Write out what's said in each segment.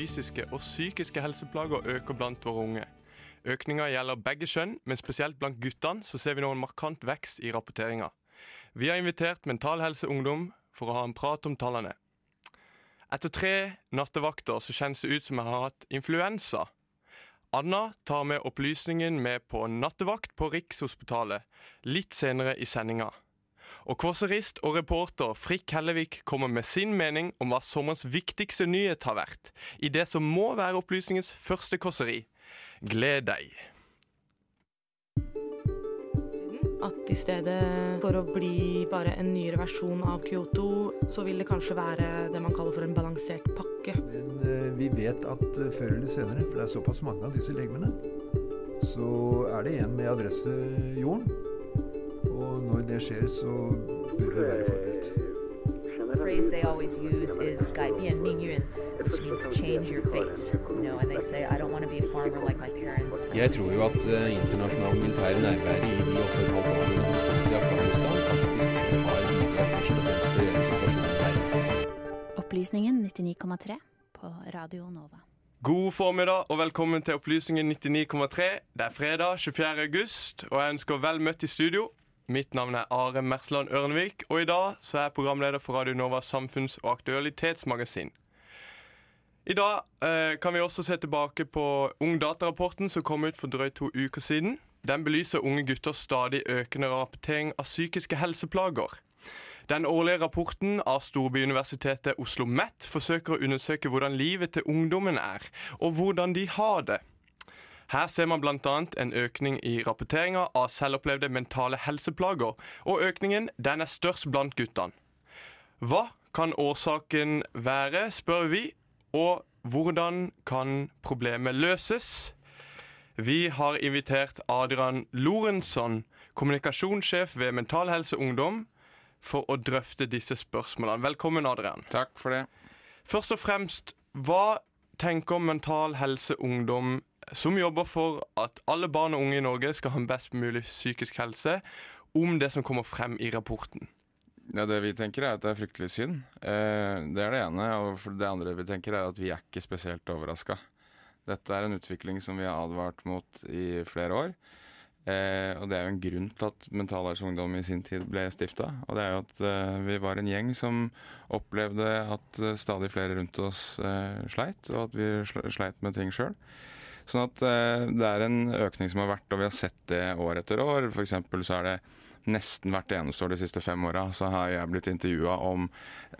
fysiske og psykiske helseplager øker blant våre unge. Økninga gjelder begge kjønn, men spesielt blant guttene så ser vi nå en markant vekst i rapporteringa. Vi har invitert Mental Helse Ungdom for å ha en prat om tallene. Etter tre nattevakter så kjennes det ut som jeg har hatt influensa. Anna tar med opplysningen med på nattevakt på Rikshospitalet litt senere i sendinga. Og kåserist og reporter Frikk Hellevik kommer med sin mening om hva sommerens viktigste nyhet har vært, i det som må være opplysningens første kåseri. Gled deg. At i stedet for å bli bare en nyere versjon av Kyoto, så vil det kanskje være det man kaller for en balansert pakke. Men eh, vi vet at uh, før eller senere, for det er såpass mange av disse legemene, så er det en med adresse jorden når det skjer, så bør vi være forberedt. The phrase they always use is "gai bian ming yun," which means change your fate. You know, and they say, "I don't want to be a farmer like my parents." Jeg tror jo at uh, internasjonal militær nærvære i de åtte og et årene som i Afghanistan, faktisk har bidratt først og fremst til. Opplysningen 99,3 på Radio Nova. God formiddag og velkommen til Opplysningen 99,3. Det er fredag 24. august, og jeg ønsker vel møtt i studio Mitt navn er Are Mersland Ørnevik, og i dag så er jeg programleder for Radio Novas samfunns- og aktualitetsmagasin. I dag eh, kan vi også se tilbake på Ungdata-rapporten som kom ut for drøyt to uker siden. Den belyser unge gutters stadig økende rapportering av psykiske helseplager. Den årlige rapporten av storbyuniversitetet Oslo OsloMet forsøker å undersøke hvordan livet til ungdommen er, og hvordan de har det. Her ser man bl.a. en økning i rapporteringa av selvopplevde mentale helseplager, og økningen den er størst blant guttene. Hva kan årsaken være, spør vi, og hvordan kan problemet løses? Vi har invitert Adrian Lorenzon, kommunikasjonssjef ved Mental Helse Ungdom, for å drøfte disse spørsmålene. Velkommen, Adrian. Takk for det. Først og fremst, hva tenker Mental Helse Ungdom som jobber for at alle barn og unge i Norge skal ha en best mulig psykisk helse, om det som kommer frem i rapporten. Ja, Det vi tenker er at det er fryktelig synd. Eh, det er det ene. Og det andre vi tenker er at vi er ikke spesielt overraska. Dette er en utvikling som vi har advart mot i flere år. Eh, og det er jo en grunn til at Mental Helse Ungdom i sin tid ble stifta. Og det er jo at eh, vi var en gjeng som opplevde at eh, stadig flere rundt oss eh, sleit, og at vi sleit med ting sjøl. Sånn at eh, det er en økning som har vært, og vi har sett det år etter år. F.eks. så er det nesten hvert eneste år de siste fem åra så har jeg blitt intervjua om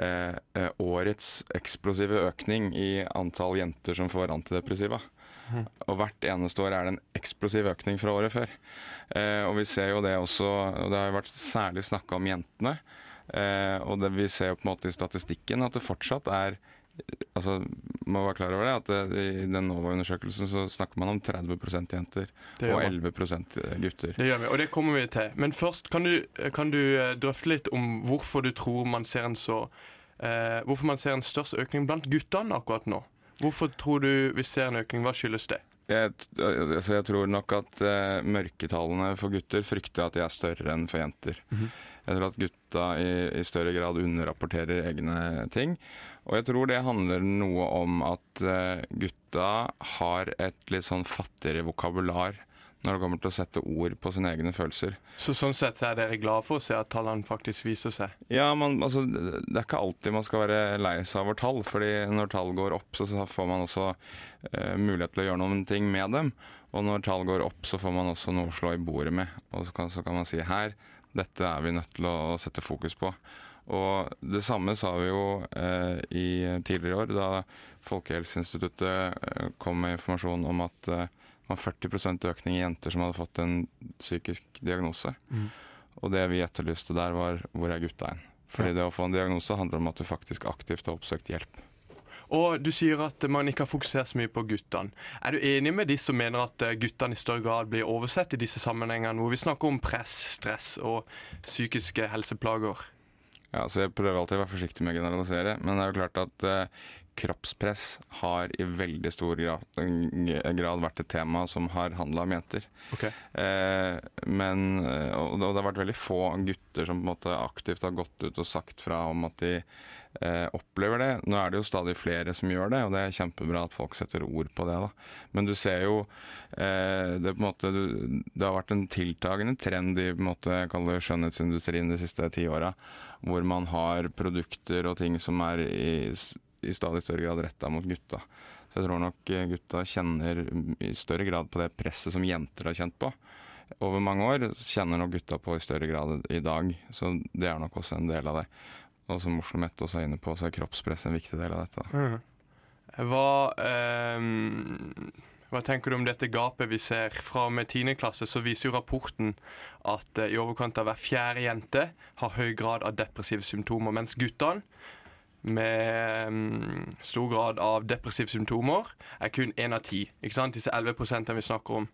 eh, eh, årets eksplosive økning i antall jenter som får antidepressiva. Mm. Og hvert eneste år er det en eksplosiv økning fra året før. Eh, og vi ser jo det også, og det har jo vært særlig snakka om jentene. Eh, og det, vi ser jo på en måte i statistikken at det fortsatt er altså, må være klar over det, at det, i den NOVA-undersøkelsen så snakker man om 30% jenter og 11% gutter. Det gjør vi, og det kommer vi til. Men først kan du, kan du eh, drøfte litt om hvorfor du tror man ser en så eh, Hvorfor man ser en størst økning blant guttene akkurat nå? Hvorfor tror du vi ser en økning? Hva skyldes det? Jeg, altså jeg tror nok at uh, mørketallene for gutter frykter at de er større enn for jenter. Mm -hmm. Jeg tror at gutta i, i, større grad underrapporterer egne ting. Og jeg tror det handler noe om at uh, gutta har et litt sånn fattigere vokabular når det kommer til å sette ord på sine egne følelser. Så Sånn sett så er dere glad for å se at tallene faktisk viser seg? Ja, man, altså, det er ikke alltid man skal være lei seg over tall. fordi når tall går opp, så, så får man også eh, mulighet til å gjøre noen ting med dem. Og når tall går opp, så får man også noe å slå i bordet med. Og så kan, så kan man si her dette er vi nødt til å sette fokus på. Og det samme sa vi jo eh, i tidligere år, da Folkehelseinstituttet eh, kom med informasjon om at eh, det var 40% økning i jenter som hadde fått en psykisk diagnose. Mm. Og det vi etterlyste der, var 'hvor er gutta hen'? Fordi Ja. det å få en diagnose handler om at du faktisk aktivt har oppsøkt hjelp. Og du sier at man ikke har fokusert så mye på guttene. Er du enig med de som mener at eh, guttene i større grad blir oversett i disse sammenhengene, hvor vi snakker om press, stress og psykiske helseplager? Ja, så Jeg prøver alltid å være forsiktig med å generalisere, men det er jo klart at eh, kroppspress har i veldig stor grad, grad vært et tema som har handla om jenter. Okay. Eh, men, eh, og det og det har vært veldig få gutter som på en måte aktivt har gått ut og sagt fra om at de eh, opplever det. Nå er det jo stadig flere som gjør det, og det er kjempebra at folk setter ord på det. da. Men du ser jo eh, det, måte, du- det har vært en tiltagende trend i på en måte, skjønnhetsindustrien de siste ti åra, hvor man har produkter og ting som er i, i stadig større grad retta mot gutta. Så jeg tror nok eh, gutta kjenner i større grad på det presset som jenter har kjent på. Over mange år kjenner nok gutta på i større grad i dag, så det er nok også en del av det. Og som Oslo Met også er inne på, så er kroppspress en viktig del av dette. Mhm. Hva, eh, hva tenker du om dette gapet vi ser fra og med 10. klasse? Så viser jo rapporten at eh, i overkant av hver fjerde jente har høy grad av depressive symptomer, mens guttene med um, stor grad av depressive symptomer er kun én av ti. Ikke sant? Disse 11 vi snakker om.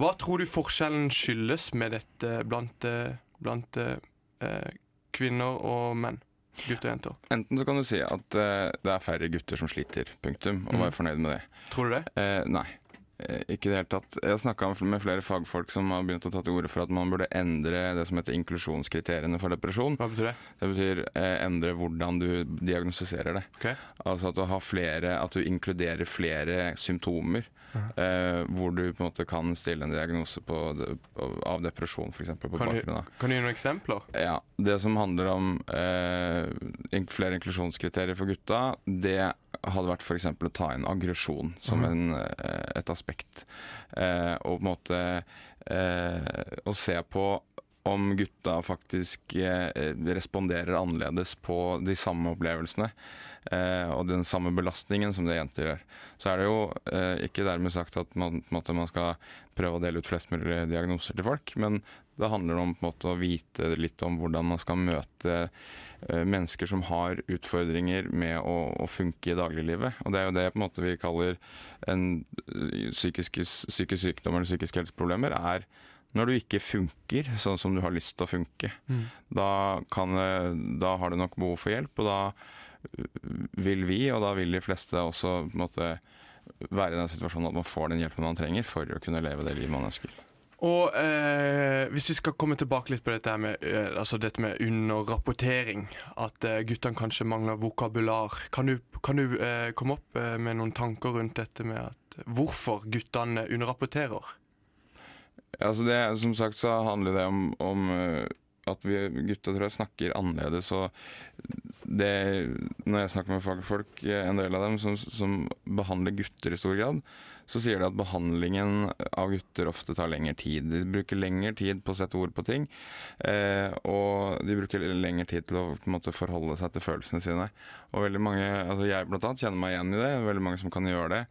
Hva tror du forskjellen skyldes med dette blant, eh, blant uh, kvinner og menn? Gutter og jenter. Enten så kan du si at uh, det er færre gutter som sliter, punktum, og mm. være fornøyd med det. Tror du det? Uh, nei. Eh, Ikke i det hele tatt. Jeg har snakka med flere fagfolk som har begynt å ta til orde for at man burde endre det som heter inklusjonskriteriene for depresjon. Hva betyr det? Det betyr eh, endre hvordan du diagnostiserer det. Okay. Altså at du, flere, at du inkluderer flere symptomer. eh, hvor du på en måte kan stille en diagnose på, på, av depresjon, f.eks. på Kan du, kan du gi noen eksempler? ja, Det som handler om eh, flere inklusjonskriterier for gutta, det hadde vært f.eks. å ta inn aggresjon som Mhm. en, eh, et aspekt. Eh, og på en måte eh, å se på om gutta faktisk eh, responderer annerledes på de samme opplevelsene. Eh, og den samme belastningen som det jenter gjør. Så er det jo eh, ikke dermed sagt at man, måte, man skal prøve å dele ut flest mulig diagnoser til folk, men det handler om måte, å vite litt om hvordan man skal møte mennesker som har utfordringer med å, å funke i dagliglivet. Og det er jo det måte vi kaller en psykisk, psykisk sykdom eller psykiske helseproblemer. er når du ikke funker sånn som du har lyst til å funke. Mm. Da, kan, da har du nok behov for hjelp, og da vil vi, og da vil de fleste også måte være i den situasjonen at man får den hjelpen man trenger for å kunne leve det livet man ønsker. Og eh, hvis vi skal komme tilbake litt på dette med, eh, altså dette med underrapportering, at eh, guttene kanskje mangler vokabular, kan du, kan du eh, komme opp eh, med noen tanker rundt dette med at hvorfor guttene underrapporterer? Ja, altså det, som sagt så handler det om, om eh, at vi gutta tror jeg snakker annerledes. Og det, når jeg snakker med fagfolk, eh, en del av dem som, som behandler gutter i stor grad, så sier de at behandlingen av gutter ofte tar lengre tid. De bruker lengre tid på å sette ord på ting, eh, og de bruker lengre tid til å måte, forholde seg til følelsene sine. Og veldig mange, altså Jeg blant annet kjenner meg igjen i det, veldig mange som kan gjøre det.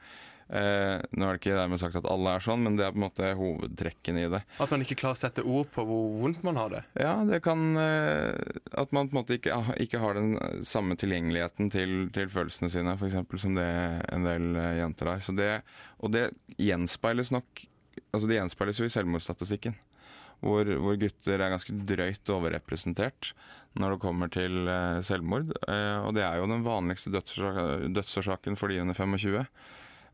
Eh, nå er det ikke dermed sagt at alle er sånn, men det er på en måte hovedtrekkene i det. At man ikke klarer å sette ord på hvor vondt man har det? Ja, det kan eh, At man på en måte ikke, ikke har den samme tilgjengeligheten til, til følelsene sine, f.eks. som det en del eh, jenter har. Så det, og det gjenspeiles nok Altså det gjenspeiles jo i selvmordsstatistikken. Hvor, hvor gutter er ganske drøyt overrepresentert når det kommer til eh, selvmord. Eh, og det er jo den vanligste dødsårsa- dødsårsaken for de under 25.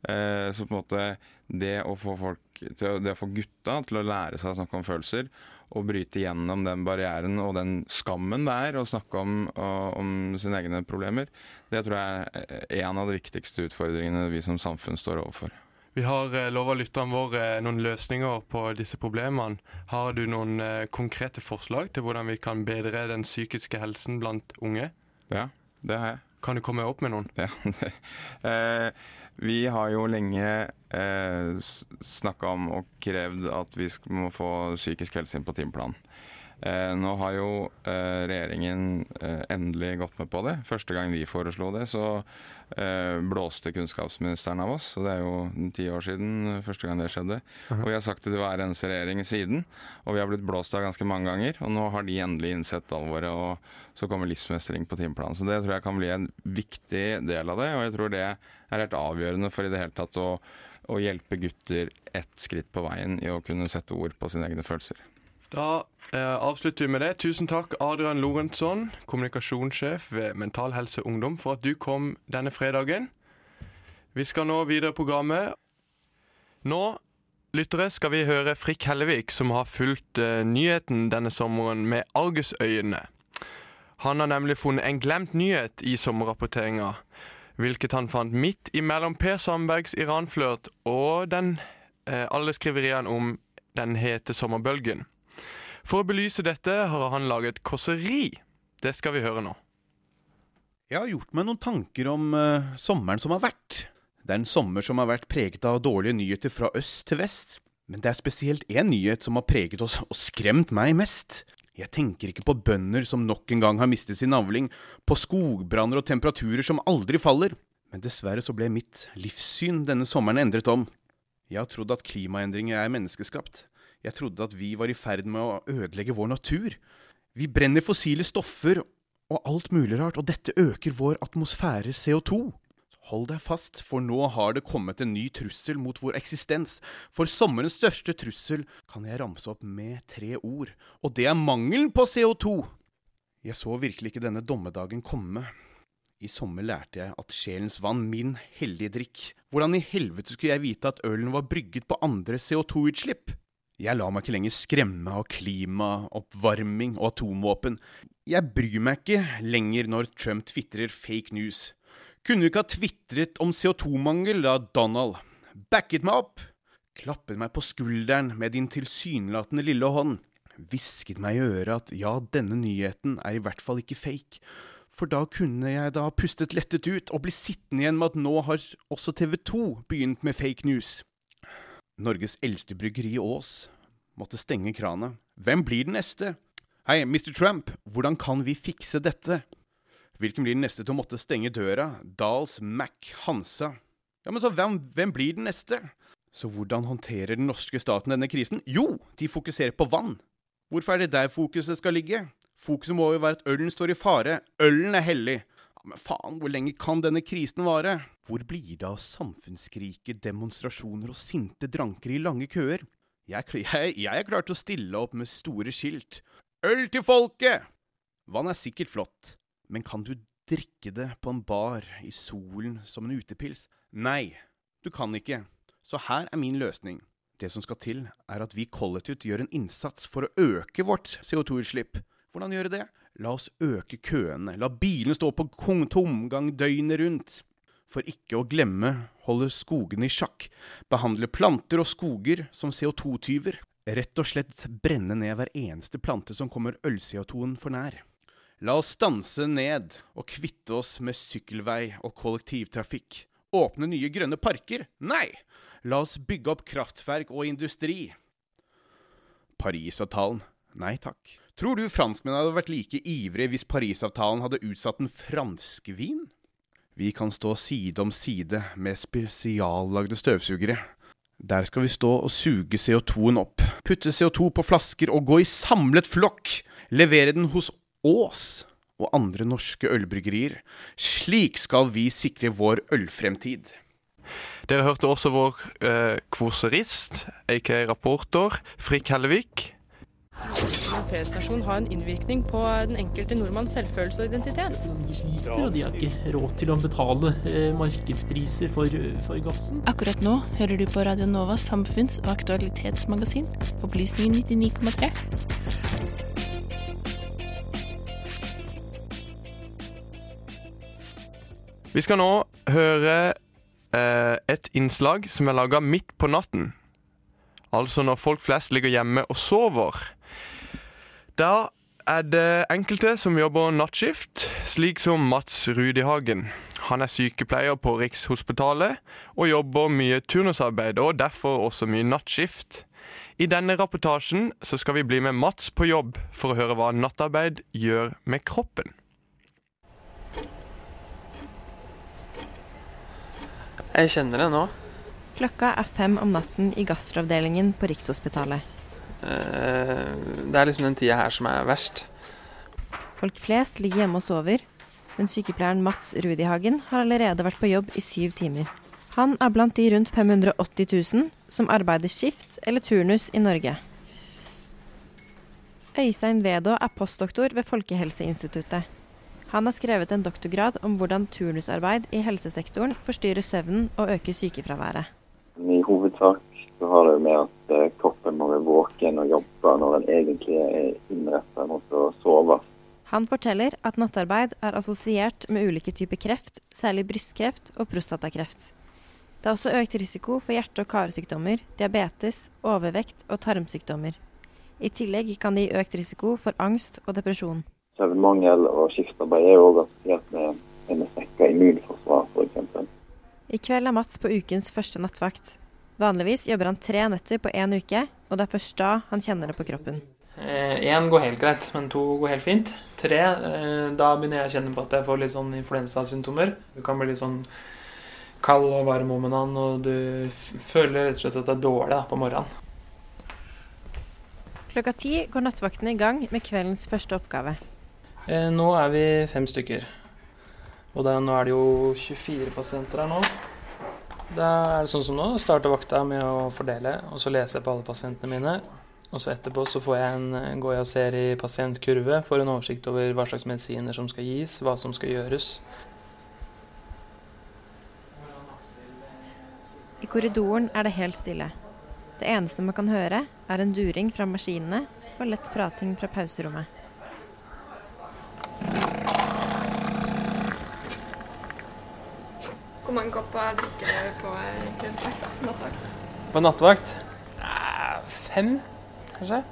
Eh, så på en måte det å få folk å- det å få gutta til å lære seg å snakke om følelser, og bryte gjennom den barrieren og den skammen det er å snakke om, om sine egne problemer, det tror jeg er en av de viktigste utfordringene vi som samfunn står overfor. Vi har eh, lova lytterne våre noen løsninger på disse problemene. Har du noen eh, konkrete forslag til hvordan vi kan bedre den psykiske helsen blant unge? Ja, det har jeg. Kan du komme opp med noen? Ja. det, eh, vi har jo lenge eh, snakka om og krevd at vi må få psykisk helse inn på timeplanen. Eh, nå har jo eh, regjeringen eh, endelig gått med på det. Første gang vi foreslo det, så eh, blåste kunnskapsministeren av oss. Og det er jo ti år siden første gang det skjedde. Og vi har sagt det til hver eneste regjering siden. Og vi har blitt blåst av ganske mange ganger. Og nå har de endelig innsett alvoret, og så kommer livsmestring på timeplanen. Så det tror jeg kan bli en viktig del av det, og jeg tror det er helt avgjørende for i det hele tatt å, å hjelpe gutter ett skritt på veien i å kunne sette ord på sine egne følelser. Da eh, avslutter vi med det. Tusen takk, Adrian Lorentzon, kommunikasjonssjef ved Mental Helse Ungdom, for at du kom denne fredagen. Vi skal nå videre i programmet. Nå, lyttere, skal vi høre Frikk Hellevik, som har fulgt eh, nyheten denne sommeren med argusøyne. Han har nemlig funnet en glemt nyhet i sommerrapporteringa, hvilket han fant midt imellom Per Sandbergs Iran-flørt og den eh, alle skriveriene om den hete sommerbølgen. For å belyse dette har han laget kåseri. Det skal vi høre nå. Jeg har gjort meg noen tanker om uh, sommeren som har vært. Det er en sommer som har vært preget av dårlige nyheter fra øst til vest. Men det er spesielt én nyhet som har preget oss og skremt meg mest. Jeg tenker ikke på bønder som nok en gang har mistet sin avling, på skogbranner og temperaturer som aldri faller. Men dessverre så ble mitt livssyn denne sommeren endret om. Jeg har trodd at klimaendringer er menneskeskapt. Jeg trodde at vi var i ferd med å ødelegge vår natur. Vi brenner fossile stoffer og alt mulig rart, og dette øker vår atmosfære CO2. Hold deg fast, for nå har det kommet en ny trussel mot vår eksistens. For sommerens største trussel kan jeg ramse opp med tre ord, og det er mangelen på CO2. Jeg så virkelig ikke denne dommedagen komme. I sommer lærte jeg at sjelens vann, min hellige drikk. Hvordan i helvete skulle jeg vite at ølen var brygget på andre CO2-utslipp? Jeg lar meg ikke lenger skremme av klima, oppvarming og atomvåpen. Jeg bryr meg ikke lenger når Trump tvitrer fake news. Kunne du ikke ha tvitret om CO2-mangel da, Donald? Backet meg opp! Klappet meg på skulderen med din tilsynelatende lille hånd. Hvisket meg i øret at ja, denne nyheten er i hvert fall ikke fake. For da kunne jeg da pustet lettet ut og bli sittende igjen med at nå har også TV 2 begynt med fake news. Norges eldste bryggeri i Ås måtte stenge kranet. Hvem blir den neste? Hei, Mr. Trump, hvordan kan vi fikse dette? Hvilken blir den neste til å måtte stenge døra? Dahls Mac, Hansa? Ja, men så hvem, hvem blir den neste? Så hvordan håndterer den norske staten denne krisen? Jo, de fokuserer på vann. Hvorfor er det der fokuset skal ligge? Fokuset må jo være at ølen står i fare. Ølen er hellig. Men faen, hvor lenge kan denne krisen vare? Hvor blir det av samfunnskrike demonstrasjoner og sinte dranker i lange køer? Jeg, jeg, jeg er klar til å stille opp med store skilt. Øl til folket! Vann er sikkert flott, men kan du drikke det på en bar i solen som en utepils? Nei, du kan ikke. Så her er min løsning. Det som skal til, er at vi kollektivt gjør en innsats for å øke vårt CO2-utslipp. Hvordan gjøre det? La oss øke køene, la bilene stå på tomgang døgnet rundt. For ikke å glemme holde skogene i sjakk, behandle planter og skoger som CO2-tyver. Rett og slett brenne ned hver eneste plante som kommer øl-CO2-en for nær. La oss stanse ned og kvitte oss med sykkelvei og kollektivtrafikk. Åpne nye grønne parker? Nei! La oss bygge opp kraftverk og industri. Parisavtalen? Nei takk. Tror du franskmennene hadde vært like ivrige hvis Parisavtalen hadde utsatt en franskvin? Vi kan stå side om side med spesiallagde støvsugere. Der skal vi stå og suge CO2-en opp, putte CO2 på flasker og gå i samlet flokk, levere den hos Ås og andre norske ølbryggerier. Slik skal vi sikre vår ølfremtid. Dere hørte også vår eh, kvoserist, aka rapporter, Frikk Hellevik. En P-stasjon har en innvirkning på den enkelte nordmanns selvfølelse og identitet. De sliter, og de har ikke råd til å betale eh, markedspriser for, for, gassen. Akkurat nå hører du på Radio Novas samfunns- og aktualitetsmagasin, Opplysningen 99,3. Vi skal nå høre eh, et innslag som er laga midt på natten. Altså når folk flest ligger hjemme og sover. Da er det enkelte som jobber nattskift, slik som Mats Rudihagen. Han er sykepleier på Rikshospitalet og jobber mye turnusarbeid, og derfor også mye nattskift. I denne rapportasjen så skal vi bli med Mats på jobb for å høre hva nattarbeid gjør med kroppen. Jeg kjenner det nå. Klokka er fem om natten i gastroavdelingen på Rikshospitalet. Eh, Det er liksom den tida her som er verst. Folk flest ligger hjemme og sover, men sykepleieren Mats Rudihagen har allerede vært på jobb i syv timer. Han er blant de rundt 580 000 som arbeider skift eller turnus i Norge. Øystein Vedå er postdoktor ved Folkehelseinstituttet. Han har skrevet en doktorgrad om hvordan turnusarbeid i helsesektoren forstyrrer søvnen og øker sykefraværet. I hovedsak så har det med at eh, kroppen må være våken og jobbe når den egentlig er innrettet mot å sove. Han forteller at nattarbeid er assosiert med ulike typer kreft, særlig brystkreft og prostatakreft. Det er også økt risiko for hjerte- og karsykdommer, diabetes, overvekt og tarmsykdommer. I tillegg kan det gi økt risiko for angst og depresjon. Søvnmangel og skiftarbeid er òg assosiert med, med svekka immunforsvar, f.eks. I kveld er Mats på ukens første nattvakt. Vanligvis jobber han tre netter på én uke, og det er først da han kjenner det på kroppen. Én går helt greit, men to går helt fint. Tre, eh, da begynner jeg å kjenne på at jeg får litt sånn influensasymptomer. Du kan bli litt sånn kald og varm om annen, og du føler rett og slett at det er dårlig da, på morgenen. Klokka ti går nattvakten i gang med kveldens første oppgave. Eh, Nå er vi fem stykker. Og da, nå er det jo 24 pasienter her nå. Da er det sånn som nå. Starter vakta med å fordele, og så leser jeg på alle pasientene mine. Og så etterpå så får jeg en, går jeg og ser i pasientkurve, får en oversikt over hva slags medisiner som skal gis, hva som skal gjøres. I korridoren er det helt stille. Det eneste man kan høre, er en during fra maskinene og lett prating fra pauserommet. Mange kopper drikker du på kveldsvakt? Nattvakt? På nattvakt fem, kanskje?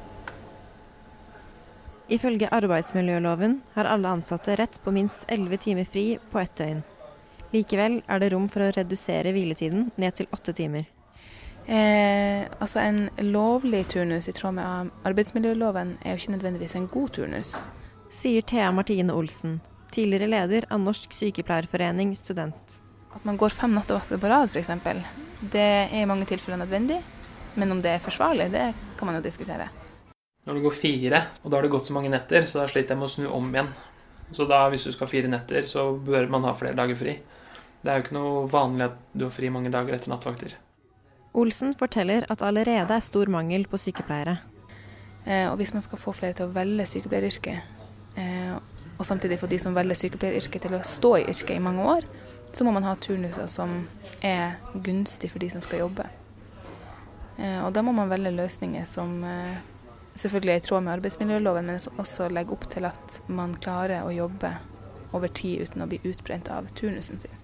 Ifølge arbeidsmiljøloven har alle ansatte rett på minst 11 timer fri på ett døgn. Likevel er det rom for å redusere hviletiden ned til åtte timer. Eh, altså En lovlig turnus i tråd med arbeidsmiljøloven er jo ikke nødvendigvis en god turnus. Sier Thea Martine Olsen, tidligere leder av Norsk Sykepleierforening Student. At man går fem nattevakter på rad f.eks., det er i mange tilfeller nødvendig. Men om det er forsvarlig, det kan man jo diskutere. Når det går fire, og da har det gått så mange netter, så da sliter jeg med å snu om igjen. Så da, hvis du skal ha fire netter, så bør man ha flere dager fri. Det er jo ikke noe vanlig at du har fri mange dager etter nattvakter. Olsen forteller at allerede er stor mangel på sykepleiere. Eh, og hvis man skal få flere til å velge sykepleieryrket, eh, og samtidig få de som velger sykepleieryrket til å stå i yrket i mange år, så må man ha turnuser som er gunstig for de som skal jobbe. Eh, og da må man velge løsninger som eh, selvfølgelig er i tråd med arbeidsmiljøloven, men som også legger opp til at man klarer å jobbe over tid uten å bli utbrent av turnusen sin.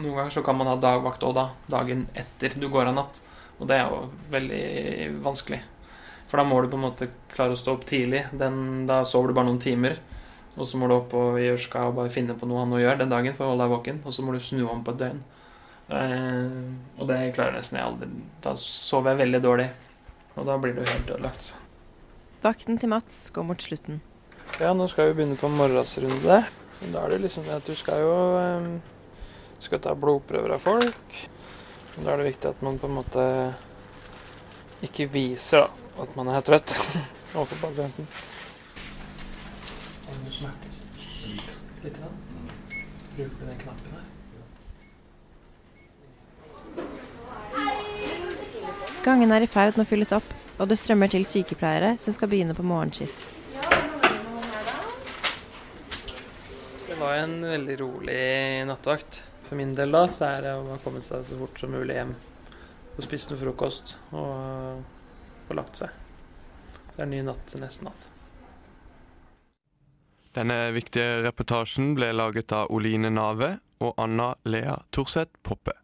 Noen ganger så kan man ha dagvakt òg, da. Dagen etter du går av natt. Og det er jo veldig vanskelig. For da må du på en måte klare å stå opp tidlig. Den, da sover du bare noen timer. Og så må du opp og gjøre skal og bare finne på noe annet å gjøre den dagen for å holde deg våken. Og så må du snu om på et døgn. Eh, og det klarer nesten jeg aldri. Da sover jeg veldig dårlig. Og da blir du helt ødelagt. Vakten til Mats går mot slutten. Ja, nå skal vi begynne på morgensrunde. Da er det liksom det at du skal jo eh, skal ta blodprøver av folk. Da er det viktig at man på en måte ikke viser da, at man er trøtt overfor pasienten. Noen smerter? Litt. Litt Bruker du den knappen her? Gangen er i ferd med å fylles opp, og det strømmer til sykepleiere som skal begynne på morgenskift. Det var en veldig rolig nattevakt. For min del da, så er det å komme seg så fort som mulig hjem. og spise noe frokost og få lagt seg. Så det er en ny natt til neste natt. Denne viktige reportasjen ble laget av Oline Nave og Anna Lea Thorseth Poppe.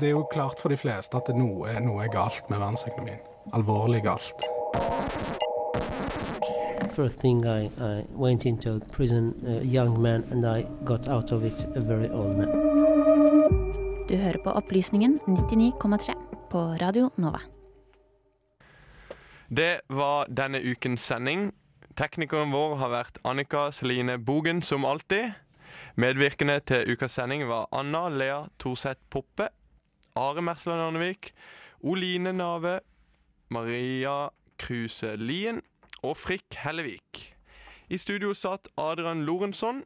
Det er jo klart for de fleste at noe, noe er galt med verdensøkonomien. Alvorlig galt. First thing I, I went into prison a young man and I got out of it a very old man. Du hører på Opplysningen 99,3 på Radio Nova. Det var denne ukens sending. Teknikeren vår har vært Annika Celine Bogen, som alltid. Medvirkende til ukas sending var Anna Lea Thorseth Poppe, Are Mersland Arnevik, Oline Nave, Maria Kruse Lien og Frikk Hellevik. I studio satt Adrian Lorentzon.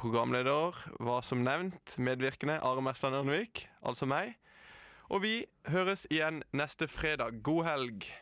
Programleder var som nevnt medvirkende Are Mersland Arnevik, altså meg. Og vi høres igjen neste fredag. God helg.